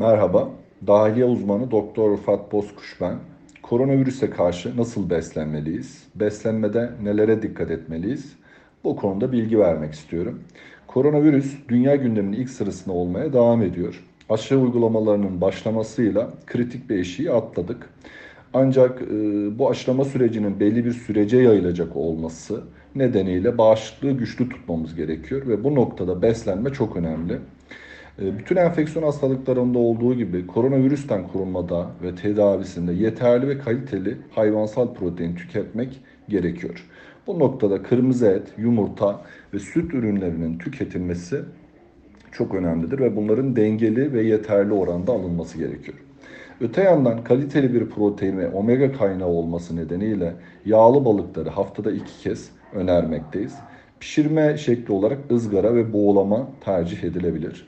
Merhaba, dahiliye uzmanı Doktor Rıfat Bozkuş ben. Koronavirüse karşı nasıl beslenmeliyiz? Beslenmede nelere dikkat etmeliyiz? Bu konuda bilgi vermek istiyorum. Koronavirüs dünya gündeminin ilk sırasında olmaya devam ediyor. Aşı uygulamalarının başlamasıyla kritik bir eşiği atladık. Ancak e, bu aşılama sürecinin belli bir sürece yayılacak olması nedeniyle bağışıklığı güçlü tutmamız gerekiyor ve bu noktada beslenme çok önemli. E, bütün enfeksiyon hastalıklarında olduğu gibi koronavirüsten korunmada ve tedavisinde yeterli ve kaliteli hayvansal protein tüketmek gerekiyor. Bu noktada kırmızı et, yumurta ve süt ürünlerinin tüketilmesi çok önemlidir ve bunların dengeli ve yeterli oranda alınması gerekiyor. Öte yandan kaliteli bir protein ve omega kaynağı olması nedeniyle yağlı balıkları haftada iki kez önermekteyiz. Pişirme şekli olarak ızgara ve boğulama tercih edilebilir.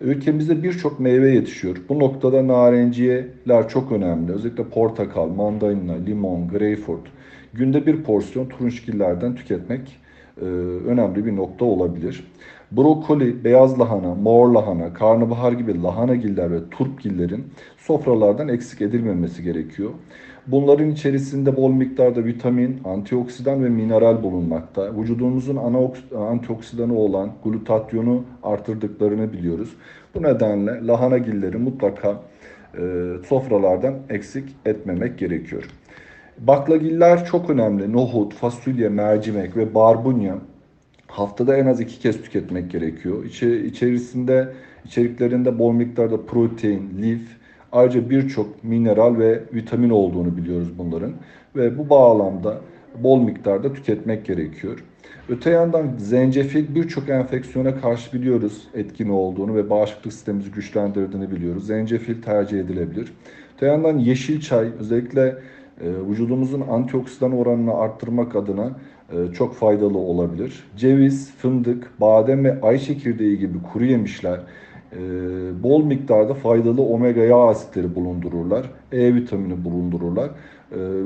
Ülkemizde birçok meyve yetişiyor. Bu noktada narenciyeler çok önemli. Özellikle portakal, mandalina, limon, greyfurt. Günde bir porsiyon turunçgillerden tüketmek e, önemli bir nokta olabilir. Brokoli, beyaz lahana, mor lahana, karnabahar gibi lahanagiller ve turpgillerin sofralardan eksik edilmemesi gerekiyor. Bunların içerisinde bol miktarda vitamin, antioksidan ve mineral bulunmakta. Vücudumuzun ana antioksidanı olan glutatyonu artırdıklarını biliyoruz. Bu nedenle lahanagilleri mutlaka e, sofralardan eksik etmemek gerekiyor. Baklagiller çok önemli. Nohut, fasulye, mercimek ve barbunya haftada en az iki kez tüketmek gerekiyor. İçi, içerisinde içeriklerinde bol miktarda protein, lif, ayrıca birçok mineral ve vitamin olduğunu biliyoruz bunların ve bu bağlamda bol miktarda tüketmek gerekiyor. Öte yandan zencefil birçok enfeksiyona karşı biliyoruz etkin olduğunu ve bağışıklık sistemimizi güçlendirdiğini biliyoruz. Zencefil tercih edilebilir. Öte yandan yeşil çay özellikle vücudumuzun antioksidan oranını arttırmak adına e, çok faydalı olabilir. Ceviz, fındık, badem ve ay çekirdeği gibi kuru yemişler e, bol miktarda faydalı omega yağ asitleri bulundururlar. E vitamini bulundururlar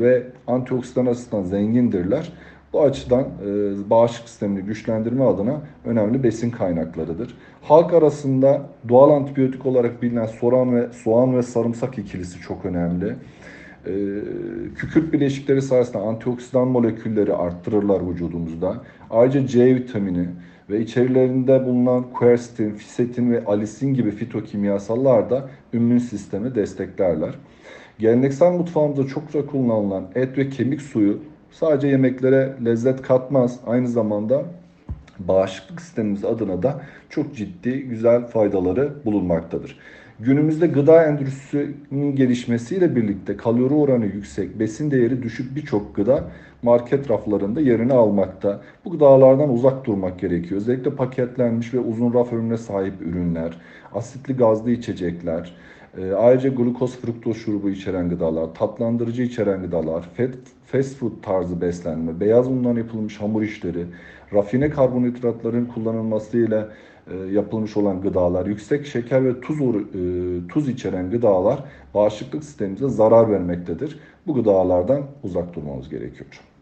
ve antioksidan açısından zengindirler. Bu açıdan e, bağışıklık sistemini güçlendirme adına önemli besin kaynaklarıdır. Halk arasında doğal antibiyotik olarak bilinen soğan ve soğan ve sarımsak ikilisi çok önemli. E, kükürt bileşikleri sayesinde antioksidan molekülleri arttırırlar vücudumuzda. Ayrıca C vitamini ve içerilerinde bulunan quercetin, fisetin ve alisin gibi fitokimyasallar da immün sistemi desteklerler. Geleneksel mutfağımızda çokça kullanılan et ve kemik suyu sadece yemeklere lezzet katmaz. Aynı zamanda bağışıklık sistemimiz adına da çok ciddi güzel faydaları bulunmaktadır. Günümüzde gıda endüstrisinin gelişmesiyle birlikte kalori oranı yüksek, besin değeri düşük birçok gıda market raflarında yerini almakta. Bu gıdalardan uzak durmak gerekiyor. Özellikle paketlenmiş ve uzun raf ömrüne sahip ürünler, asitli gazlı içecekler, e, ayrıca glukoz fruktoz şurubu içeren gıdalar, tatlandırıcı içeren gıdalar, fast food tarzı beslenme, beyaz undan yapılmış hamur işleri, rafine karbonhidratların kullanılmasıyla e, yapılmış olan gıdalar, yüksek şeker ve tuz e, tuz içeren gıdalar bağışıklık sistemimize zarar vermektedir. Bu gıdalardan uzak durmamız gerekiyor.